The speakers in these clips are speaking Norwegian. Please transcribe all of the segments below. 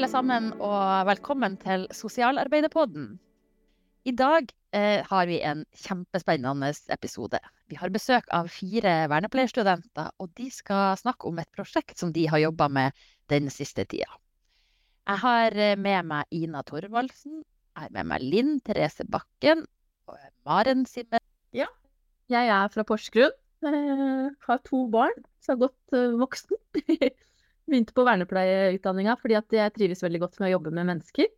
alle sammen, og velkommen til Sosialarbeiderpodden. I dag eh, har vi en kjempespennende episode. Vi har besøk av fire vernepleierstudenter, og de skal snakke om et prosjekt som de har jobba med den siste tida. Jeg har eh, med meg Ina Thorvaldsen, jeg har med meg Linn Therese Bakken og Maren Simmer. Ja, jeg er fra Porsgrunn. Jeg har to barn, så har gått godt voksen. Begynte på vernepleierutdanninga fordi at jeg trives veldig godt med å jobbe med mennesker.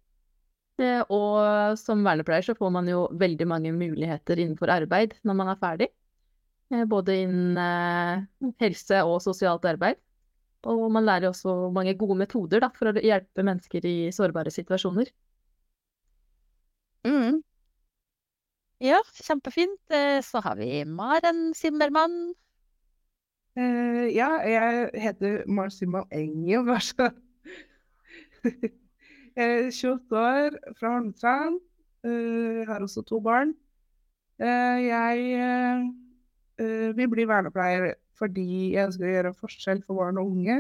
Eh, og som vernepleier så får man jo veldig mange muligheter innenfor arbeid når man er ferdig. Eh, både innen eh, helse og sosialt arbeid. Og man lærer også mange gode metoder da, for å hjelpe mennesker i sårbare situasjoner. Mm. Ja, kjempefint. Så har vi Maren Simmermann. Uh, ja, jeg heter Marcima Engel, vær så Jeg er 28 år, fra Holmestrand. Uh, har også to barn. Uh, jeg vil bli vernepleier fordi jeg ønsker å gjøre en forskjell for barn og unge.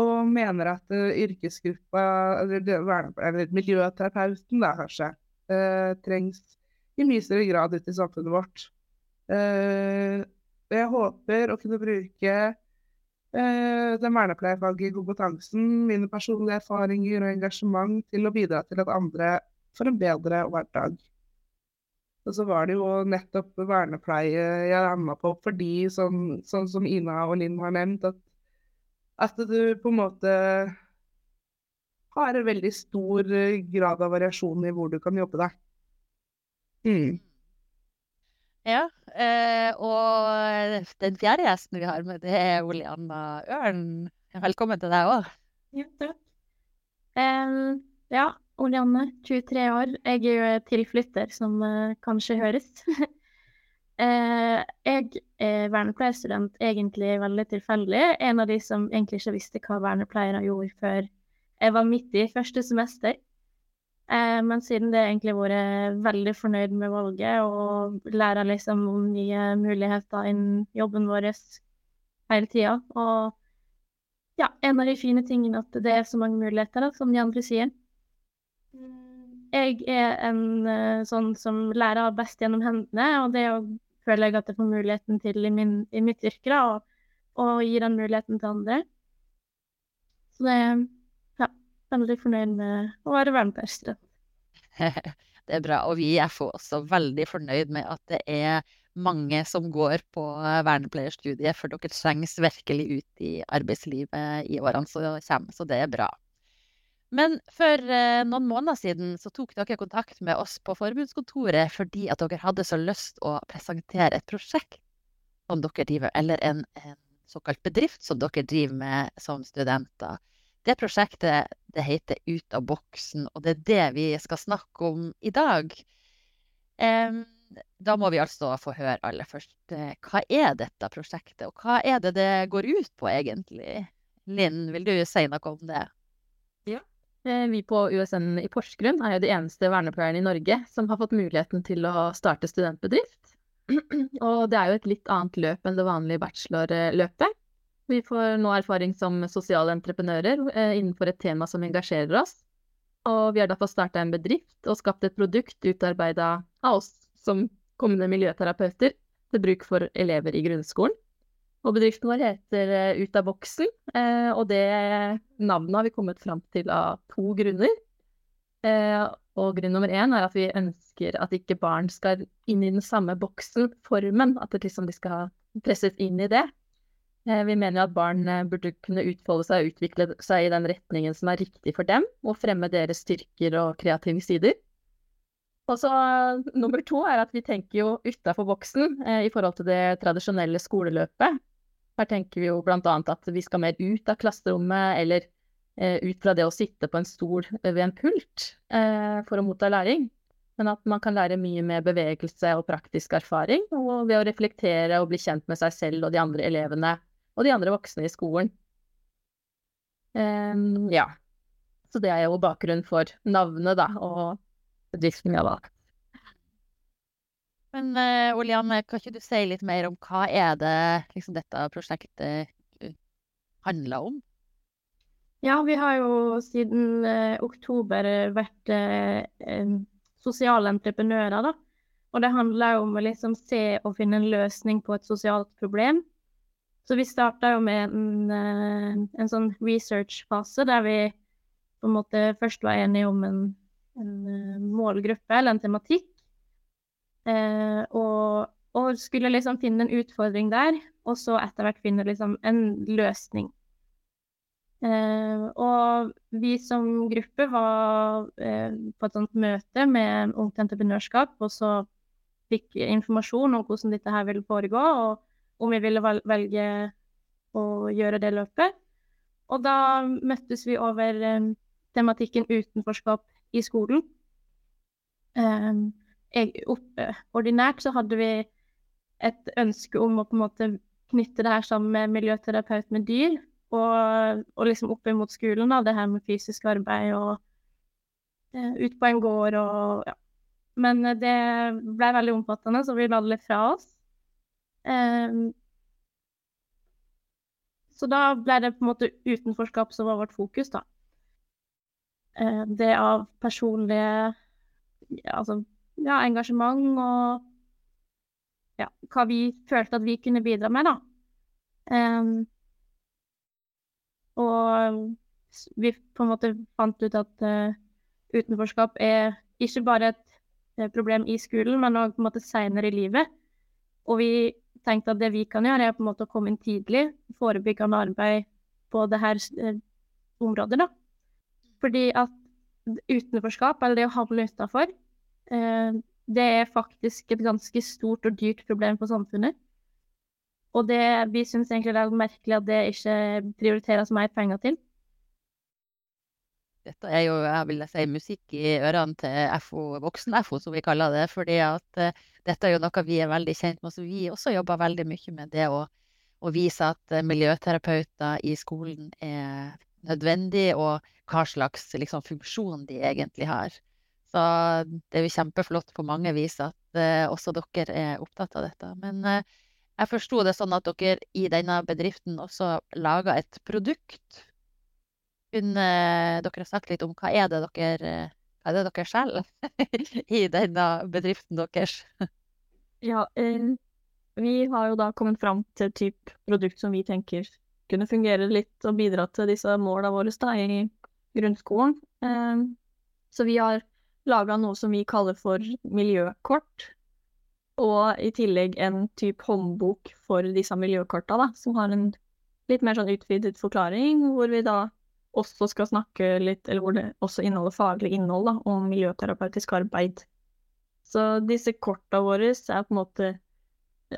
Og mener at yrkesgruppa, eller miljøterapeuten da kanskje, trengs i mye større grad ute i samfunnet vårt. Uh, jeg håper å kunne bruke eh, den vernepleierfaglige kompetansen, mine personlige erfaringer og engasjement til å bidra til at andre får en bedre hverdag. Og så var det jo nettopp vernepleie jeg ramma på fordi, sånn, sånn, som Ina og Linn har nevnt, at, at du på en måte har en veldig stor grad av variasjon i hvor du kan jobbe deg. Mm. Ja, eh, og den fjerde gjesten vi har med, det er Oleanna Ørn. Velkommen til deg òg. Ja, takk. Um, ja, Oleanne, 23 år. Jeg er jo tilflytter, som uh, kanskje høres. uh, jeg er vernepleierstudent egentlig veldig tilfeldig. En av de som egentlig ikke visste hva vernepleiere gjorde før jeg var midt i første semester. Eh, men siden det egentlig vært veldig fornøyd med valget og lærer liksom om nye muligheter innen jobben vår hele tida. Og ja, en av de fine tingene at det er så mange muligheter, da, som de andre sier. Jeg er en uh, sånn som lærer best gjennom hendene, og det føler jeg at jeg får muligheten til i, min, i mitt yrke, da, og, og gir den muligheten til andre. Så det veldig fornøyd med å være vernepleier. det er bra. Og vi er også veldig fornøyd med at det er mange som går på vernepleierstudiet, for dere trengs virkelig ut i arbeidslivet i årene som kommer, så det er bra. Men for eh, noen måneder siden så tok dere kontakt med oss på forbundskontoret fordi at dere hadde så lyst å presentere et prosjekt som dere driver, eller en, en såkalt bedrift som dere driver med som studenter. Det prosjektet det heter Ut av boksen, og det er det vi skal snakke om i dag. Um, da må vi altså få høre aller først eh, hva er dette prosjektet, og hva er det det går ut på egentlig? Linn, vil du si noe om det? Ja. Eh, vi på USN i Porsgrunn er jo de eneste vernepleierne i Norge som har fått muligheten til å starte studentbedrift. Og det er jo et litt annet løp enn det vanlige bachelorløpet. Vi får nå erfaring som sosiale entreprenører eh, innenfor et tema som engasjerer oss. Og vi har derfor starta en bedrift og skapt et produkt utarbeida av oss som kommende miljøterapeuter til bruk for elever i grunnskolen. Og bedriften vår heter eh, Ut av boksen, eh, og det navnet har vi kommet fram til av to grunner. Og grunn nummer én er at vi ønsker at ikke barn skal inn i den samme boksen, formen, at liksom de skal presses inn i det. Eh, vi mener jo at barn eh, burde kunne utfolde seg og utvikle seg i den retningen som er riktig for dem, og fremme deres styrker og kreative sider. Og så nummer to er at vi tenker jo utafor boksen eh, i forhold til det tradisjonelle skoleløpet. Her tenker vi jo annet at vi skal mer ut av klasserommet, eller eh, ut fra det å sitte på en stol ved en pult eh, for å motta læring. Men at man kan lære mye med bevegelse og praktisk erfaring, og ved å reflektere og bli kjent med seg selv og de andre elevene og de andre voksne i skolen. Um, ja. Så det er jo bakgrunnen for navnet, da, og bedriften vi har valgt. Men uh, Olian, kan ikke du si litt mer om hva er det liksom, dette prosjektet uh, handler om? Ja, vi har jo siden uh, oktober vært uh, sosiale entreprenører, da. Og det handler jo om å liksom se og finne en løsning på et sosialt problem. Så vi starta jo med en, eh, en sånn research-fase der vi på en måte først var enige om en, en eh, målgruppe eller en tematikk. Eh, og, og, skulle liksom finne en utfordring der, og så etter hvert finne liksom en løsning. Eh, og vi som gruppe var eh, på et sånt møte med Ungt Entreprenørskap, og så fikk informasjon om hvordan dette her ville foregå, og om vi ville velge å gjøre det løpet. Og da møttes vi over eh, tematikken utenforskap i skolen. Um, jeg, oppe, ordinært så hadde vi et ønske om å på en måte knytte det her sammen med miljøterapeut med dyr, og, og liksom opp mot skolen, da, det her med fysisk arbeid og uh, ut på en gård og ja. Men det ble veldig omfattende, så vi la det litt fra oss. Um, så da ble det på en måte utenforskap som var vårt fokus, da. Uh, det av personlige Altså ja, engasjement og ja, hva vi følte at vi kunne bidra med, da. Um, og vi på en måte fant ut at uh, utenforskap er ikke bare et uh, problem i skolen, men òg seinere i livet. Og vi tenkte at det vi kan gjøre, er på en måte å komme inn tidlig, forebyggende arbeid på det her uh, området, da. Fordi at utenforskap, eller det å havne utafor, eh, det er faktisk et ganske stort og dyrt problem for samfunnet. Og det, vi syns egentlig det er merkelig at det ikke prioriteres mer penger til. Dette er jo jeg vil si, musikk i ørene til FO, voksen-FO, som vi kaller det. fordi at uh, dette er jo noe vi er veldig kjent med. Så vi også jobber veldig mye med det å, å vise at uh, miljøterapeuter i skolen er nødvendig, og hva slags liksom, funksjon de egentlig har. Så det er jo kjempeflott på mange vis at uh, også dere er opptatt av dette. Men jeg forsto det sånn at dere i denne bedriften også laga et produkt. Kunne dere sagt litt om hva er det dere, hva er det dere selger i denne bedriften deres? Ja, eh, vi har jo da kommet fram til et type produkt som vi tenker kunne fungere litt og bidra til disse målene våre da, i grunnskolen. Eh, så vi har laga noe som vi kaller for miljøkort. Og i tillegg en type håndbok for disse miljøkorta, da, som har en litt mer sånn utvidet forklaring, hvor vi da også skal snakke litt, eller hvor det også inneholder faglig innhold da, om miljøterapeutisk arbeid. Så disse korta våre er på en måte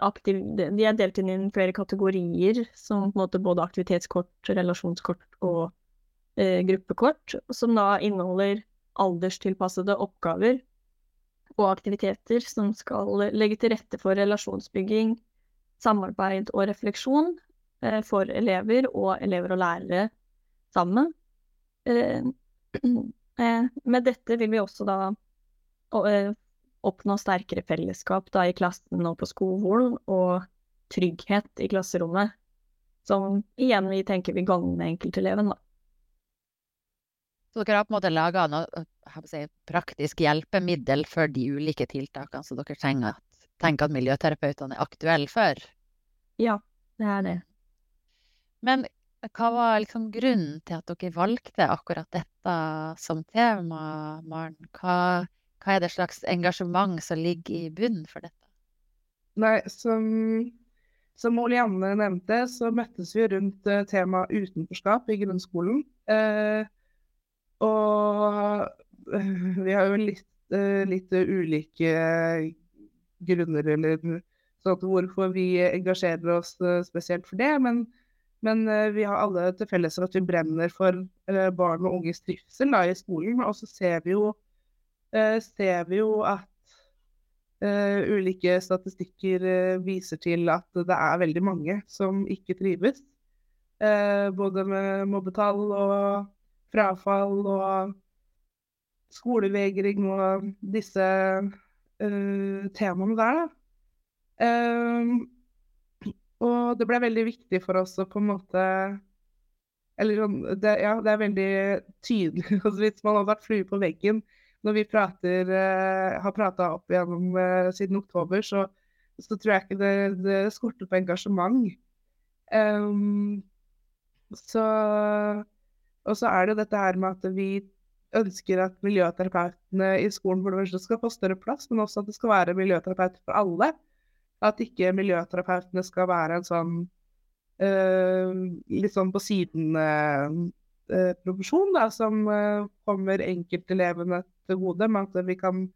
aktiv, De er delt inn i flere kategorier, som på en måte både aktivitetskort, relasjonskort og eh, gruppekort, som da inneholder alderstilpassede oppgaver og aktiviteter som skal legge til rette for relasjonsbygging, samarbeid og refleksjon eh, for elever og elever og lærere sammen. Eh, eh, med dette vil vi også da oppnå sterkere fellesskap da i klassen og på skolen, og trygghet i klasserommet, som igjen vi tenker vil gagne enkelteleven, da. Så dere har på en måte laga noe si, praktisk hjelpemiddel for de ulike tiltakene som dere trenger, tenker at miljøterapeutene er aktuelle for? Ja, det er det. Men hva var liksom grunnen til at dere valgte akkurat dette som tema, Maren? Hva, hva er det slags engasjement som ligger i bunnen for dette? Nei, som, som Janne nevnte, så møttes vi rundt uh, temaet utenforskap i grunnskolen. Eh, og eh, vi har jo litt, eh, litt ulike grunner, eller sånn hvorfor vi engasjerer oss eh, spesielt for det. Men, men vi har alle til felles at vi brenner for barn og unges trivsel da, i skolen. Og så ser vi jo, ser vi jo at Uh, ulike statistikker uh, viser til at det er veldig mange som ikke trives. Uh, både med mobbetall og frafall og skolevegring og disse temaene der, og det ble veldig viktig for oss å på en måte Eller sånn Ja, det er veldig tydelig. Altså, hvis man hadde vært flue på veggen når vi prater, uh, har prata opp igjennom uh, siden oktober, så, så, tror jeg ikke det, det skorter på engasjement. Um, så Og så er det dette her med at vi ønsker at miljøterapeutene i skolen for det skal få større plass, men også at det skal være miljøterapeuter for alle. At ikke miljøterapeutene skal være en sånn uh, litt sånn på siden-profesjon, uh, som uh, kommer enkeltelevene til gode, men at vi kan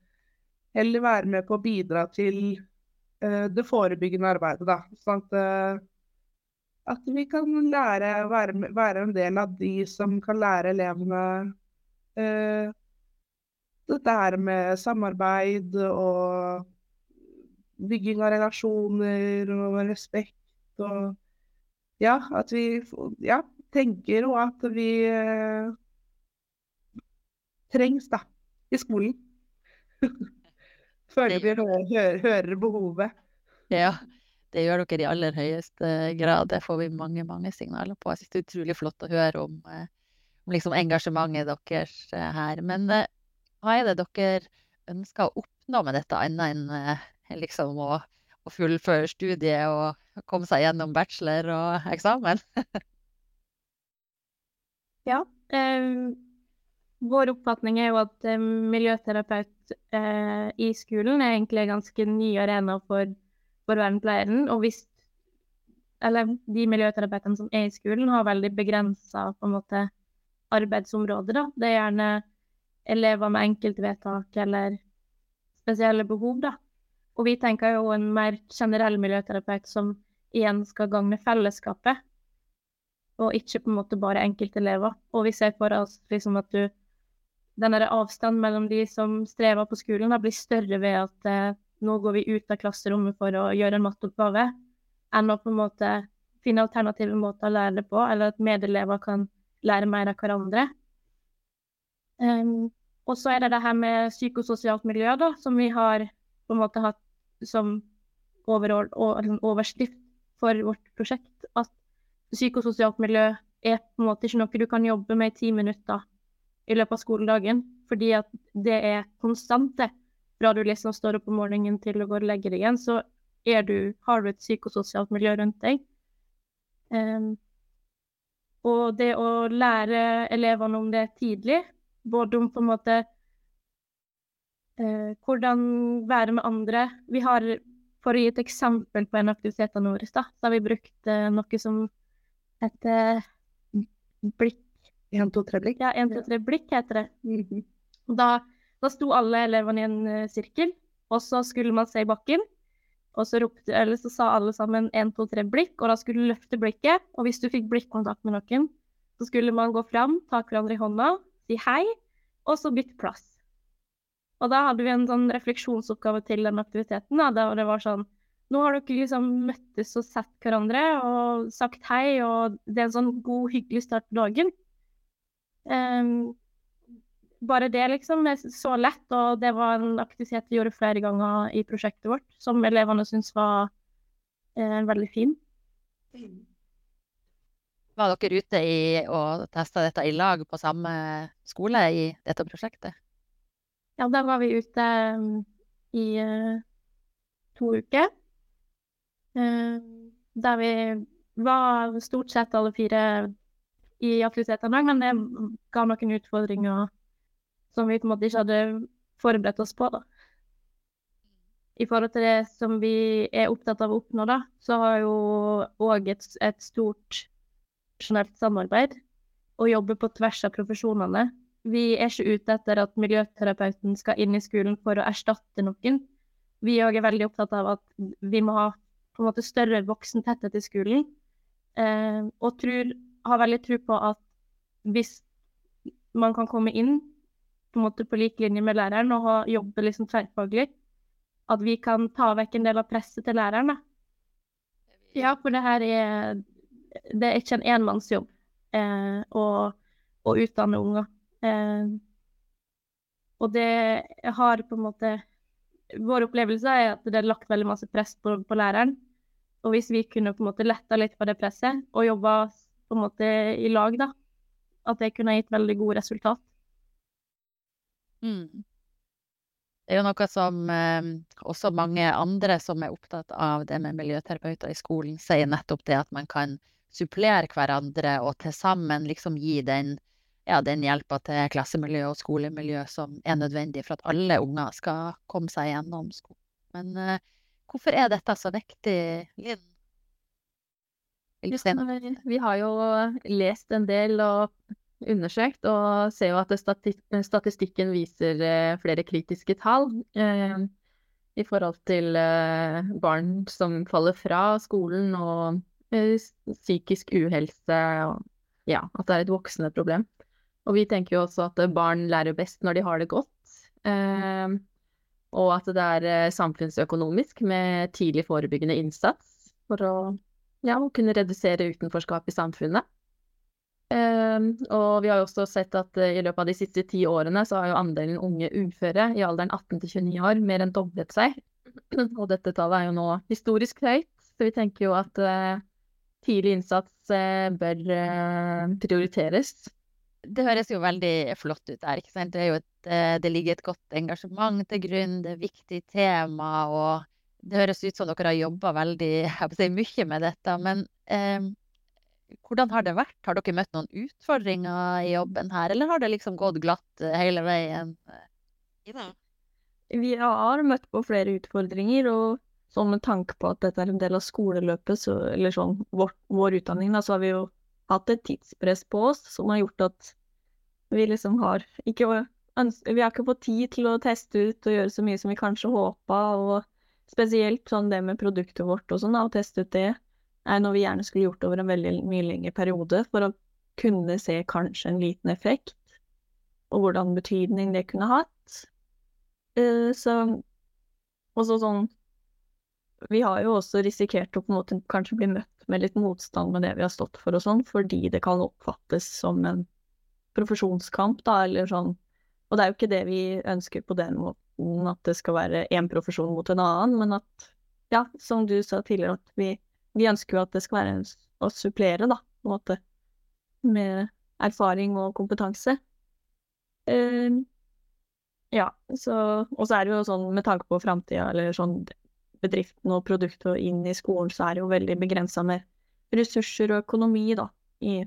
heller være med på å bidra til det forebyggende arbeidet. Da. Sånn at, at vi kan lære, være, være en del av de som kan lære elevene Eh, dette her med samarbeid og bygging av relasjoner og respekt og Ja, at vi ja, tenker og at vi eh, trengs, da, i skolen. Føler vi hører, hører, behovet. Ja, det gjør dere i aller høyeste grad. Det får vi mange, mange signaler på. Jeg synes det er utrolig flott å høre om om liksom engasjementet deres eh, her. Men eh, hva er det dere ønsker å oppnå med dette, annet enn eh, liksom å, å fullføre studiet og komme seg gjennom bachelor og eksamen? ja. Eh, vår oppfatning er jo at eh, miljøterapeut eh, i skolen er egentlig en ganske ny arena for, for vernepleieren. Og hvis eller de miljøterapeutene som er i skolen, har veldig begrensa arbeidsområder. Da. Det er gjerne elever med enkeltvedtak eller spesielle behov. Da. Og vi tenker jo en mer generell miljøterapeut som igjen skal gagne fellesskapet, og ikke på en måte bare enkeltelever. Og vi ser for oss liksom at du den avstanden mellom de som strever på skolen, da, blir større ved at eh, nå går vi ut av klasserommet for å gjøre en matteoppgave, enn å på en måte finne alternative måter å lære det på, eller at medelever kan lære mer av hverandre. Um, og så er det det her med psykososialt miljø, da, som vi har på en måte hatt som overord, overskrift for vårt prosjekt. At psykososialt miljø er på en måte ikke noe du kan jobbe med i ti minutter i løpet av skoledagen. Fordi at det er konstante. Fra du liksom står opp om morgenen til du går og legger deg igjen, så du, har du et psykososialt miljø rundt deg. Um, og det å lære elevene om det tidlig, både om på en måte eh, hvordan være med andre Vi har, for å gi et eksempel på en aktivitet av våre, så har vi brukt eh, noe som heter blikk. 1, 2, 3 blikk? Ja, 1, 2, 3 blikk heter det. Mm -hmm. da, da sto alle elevene i en uh, sirkel, og så skulle man se i bakken. Og så, ropte, eller så sa alle sammen én, to, tre blikk, og da skulle du løfte blikket. Og hvis du fikk blikkontakt med noen, så skulle man gå fram, ta hverandre i hånda, si hei, og så bytte plass. Og da hadde vi en sånn refleksjonsoppgave til den aktiviteten. Da, der det var sånn Nå har dere liksom møttes og sett hverandre og sagt hei, og det er en sånn god, hyggelig start på dagen. Um, bare det, liksom, er så lett. Og det var en aktivitet vi gjorde flere ganger i prosjektet vårt, som elevene syntes var eh, veldig fin. Var dere ute i, og testa dette i lag på samme skole i dette prosjektet? Ja, da var vi ute um, i uh, to uker. Uh, der vi var stort sett alle fire i aktivitetene, men det ga noen utfordringer som vi på en måte ikke hadde forberedt oss på. da. I forhold til det som vi er opptatt av å oppnå, da, så har jo òg et, et stort profesjonelt samarbeid og jobbe på tvers av profesjonene. Vi er ikke ute etter at miljøterapeuten skal inn i skolen for å erstatte noen. Vi òg er veldig opptatt av at vi må ha på en måte større voksentetthet i skolen. Eh, og tror, har veldig tro på at hvis man kan komme inn på en måte på lik linje med læreren og jobbe liksom tverrfaglig. At vi kan ta vekk en del av presset til læreren. Ja, for det her er Det er ikke en enmannsjobb eh, å, å, utdanne unger. Eh, og det har på en måte Vår opplevelse er at det er lagt veldig masse press på, på læreren. Og hvis vi kunne på en måte letta litt på det presset og jobba på en måte i lag, da. At det kunne gitt veldig gode resultat. Mm. Det er jo noe som eh, også mange andre som er opptatt av det med miljøterapeuter i skolen, sier nettopp det at man kan supplere hverandre og til sammen liksom gi den, ja, den hjelpa til klassemiljø og skolemiljø som er nødvendig for at alle unger skal komme seg gjennom skolen. Men uh, hvorfor er dette så viktig, Linn? Vi har jo lest en del og undersøkt, og ser jo at statistikken viser eh, flere kritiske tall eh, i forhold til eh, barn som faller fra skolen, og eh, psykisk uhelse, og ja, at det er et voksende problem. Og vi tenker jo også at barn lærer best når de har det godt. Eh, og at det er eh, samfunnsøkonomisk med tidlig forebyggende innsats for å ja, kunne redusere utenforskap i samfunnet. Um, og vi har jo også sett at uh, i løpet av de siste ti årene så har jo andelen unge uføre i alderen 18 til 29 år mer enn doblet seg. og dette tallet er jo nå historisk høyt, så vi tenker jo at uh, tidlig innsats bør prioriteres. Det høres jo veldig flott ut der, ikke sant. Det, er jo et, det ligger et godt engasjement til grunn, det er viktig tema, og det høres ut som dere har jobba veldig jeg si, mye med dette. Men eh, hvordan har det vært? Har dere møtt noen utfordringer i jobben her, eller har det liksom gått glatt eh, hele veien? Ja. Vi har møtt på flere utfordringer, og sånn med tanke på at dette er en del av skoleløpet, så, eller sånn vår, vår utdanning, da, så har vi jo hatt et tidspress på oss som har gjort at vi liksom har ikke Vi har ikke fått tid til å teste ut og gjøre så mye som vi kanskje håpa, og spesielt sånn det med produktet vårt og sånn, å teste ut det er noe vi gjerne skulle gjort over en veldig mye lengre periode for å kunne se kanskje en liten effekt, og hvordan betydning det kunne hatt. Uh, så også sånn Vi har jo også risikert å på en måte kanskje bli møtt med litt motstand med det vi har stått for og sånn, fordi det kan oppfattes som en profesjonskamp, da, eller sånn. Og det er jo ikke det vi ønsker på den måten, at det skal være én profesjon mot en annen, men at, ja, som du sa tidligere, at vi vi ønsker jo at det skal være å supplere, da, på en måte, med erfaring og kompetanse. Uh, ja, så Og så er det jo sånn med tanke på framtida, eller sånn bedriften og produktet inn i skolen, så er det jo veldig begrensa med ressurser og økonomi, da, i,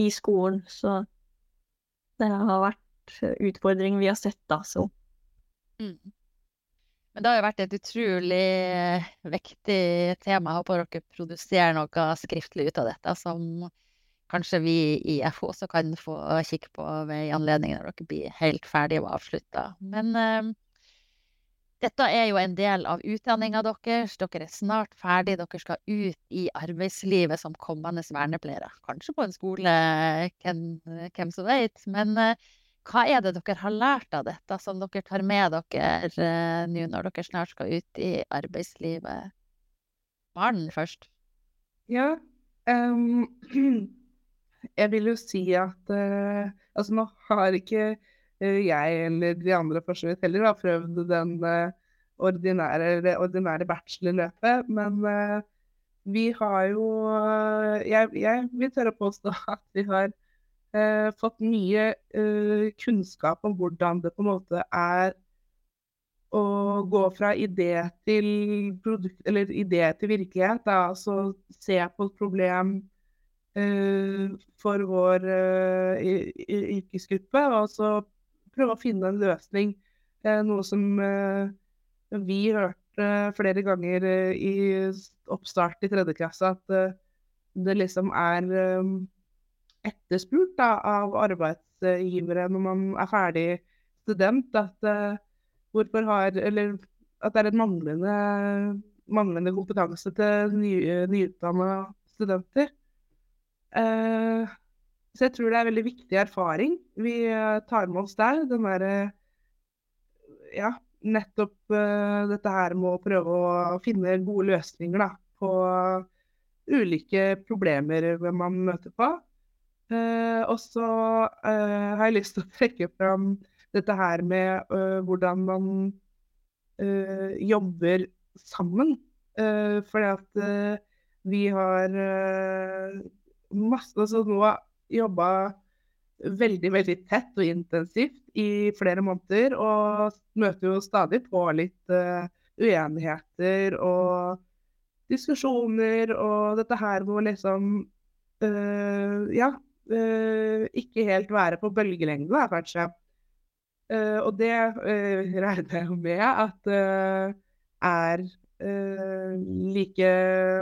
i skolen. Så det har vært utfordringer vi har sett, da, så. Mm. Men det har jo vært et utrolig vektig viktig tema. Jeg håper dere produserer noe skriftlig ut av dette, som kanskje vi i FO også kan få kikke på ved anledning når dere blir helt ferdige og avslutta. Men uh, dette er jo en del av utdanninga deres. Dere er snart ferdig. Dere skal ut i arbeidslivet som kommende vernepleiere. Kanskje på en skole, hvem, hvem som vet. Men uh, hva er det dere har lært av dette, som dere tar med dere uh, nå når dere snart skal ut i arbeidslivet? Maren først. Ja. Um, jeg vil jo si at uh, Altså, nå har ikke jeg eller de andre for så vidt heller har prøvd den ordinære, ordinære bachelorløpet, men vi har jo jeg, jeg vil tørre å påstå at vi har eh, fått mye eh, kunnskap om hvordan det på en måte er å gå fra idé til produkt, eller idé til virkelighet. Da. Altså se på et problem eh, for vår eh, yrkesgruppe, og så prøve å finne en løsning. Eh, noe som eh, vi hørte flere ganger i oppstart i tredje klasse, at det liksom er etterspurt da, av arbeidsgivere når man er ferdig student. At, har, eller, at det er en manglende, manglende kompetanse til nye, nyutdanna studenter. Uh, så jeg tror det er veldig viktig erfaring vi uh, tar med oss der. Den derre Ja, nettopp dette her med å prøve å finne gode løsninger da, på ulike problemer man møter på. Uh, og så uh, har jeg lyst til å trekke fram dette her med uh, hvordan man jobber sammen. fordi at vi har masse altså nå jobba veldig, veldig tett og intensivt i flere måneder, og møter jo stadig på litt uh, uenigheter og diskusjoner og dette her hvor liksom uh, Ja, uh, ikke helt være på bølgelengde, da, kanskje. og det regner jeg med at er like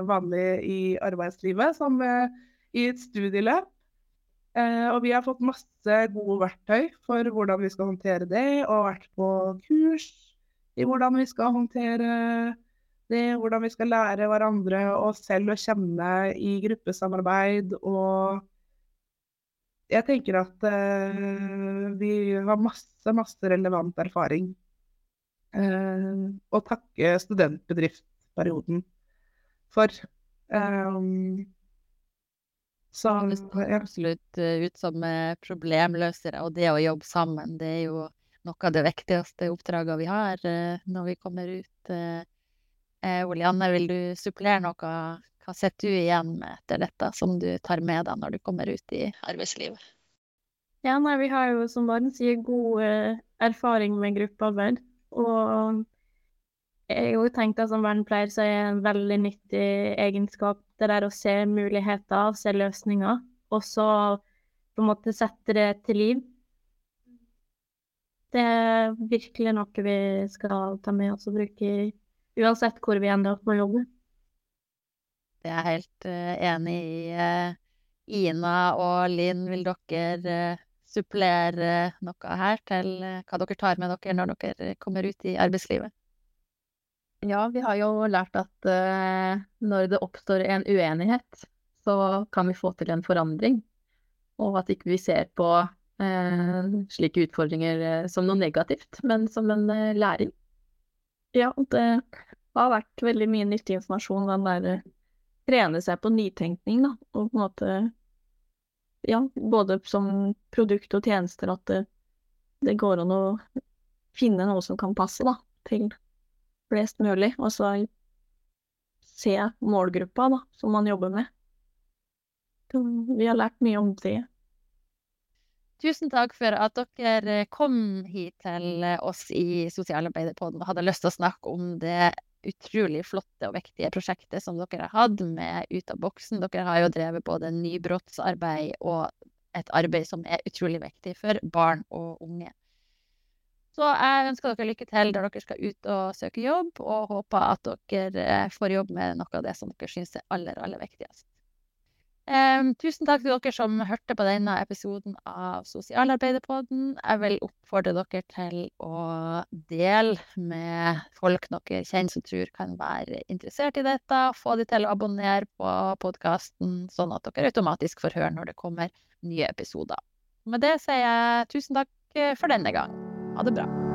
vanlig i arbeidslivet som i et studieløp. Eh, og vi har fått masse gode verktøy for hvordan vi skal håndtere det, og vært på kurs i hvordan vi skal håndtere det, hvordan vi skal lære hverandre og selv å kjenne i gruppesamarbeid. Og jeg tenker at uh, vi har masse, masse relevant erfaring. Uh, å takke studentbedriftsperioden for. Um, så det står absolutt eh, ut som eh, problemløsere, og det å jobbe sammen, det er jo noe av det viktigste oppdraget vi har eh, når vi kommer ut. Olianne, vil du supplere noe? Hva sitter du igjen med etter dette, som du tar med deg når du kommer ut i arbeidslivet? Ja, nei, vi har jo, som Maren sier, god erfaring med gruppearbeid. Og jeg har tenkt at som vernepleier så er en veldig nyttig egenskap det der å se muligheter, se løsninger, og så på en måte sette det til liv. Det er virkelig noe vi skal ta med oss og bruke uansett hvor vi ender opp med å jobbe. Det er jeg helt uh, enig i. Uh, Ina og Linn, vil dere uh, supplere noe her til hva dere tar med dere når dere kommer ut i arbeidslivet? Ja, vi har jo lært at uh, når det oppstår en uenighet, så kan vi få til en forandring. Og at ikke vi ser på uh, slike utfordringer uh, som noe negativt, men som en læring. Ja, det har vært veldig mye nyttig informasjon, den der trene seg på nytenkning, da. Og på en måte Ja, både som produkt og tjenester, at det, det går an å finne noe som kan passe, da, til flest mulig, og så se målgruppa da, som man jobber med. Vi har lært mye om det. Tusen takk for at dere kom hit til oss i Sosialarbeiderpodden og hadde lyst til å snakke om det utrolig flotte og viktige prosjektet som dere har hatt med Ut av boksen. Dere har jo drevet både nybrottsarbeid og et arbeid som er utrolig viktig for barn og unge. Så jeg ønsker dere lykke til der dere skal ut og søke jobb, og håper at dere eh, får jobb med noe av det som dere syns er aller, aller viktigst. Um, tusen takk til dere som hørte på denne episoden av Sosialarbeiderpodden. Jeg vil oppfordre dere til å dele med folk dere kjenner som tror kan være interessert i dette. Få de til å abonnere på podkasten, sånn at dere automatisk får høre når det kommer nye episoder. Med det sier jeg tusen takk for denne gang. Ha det bra.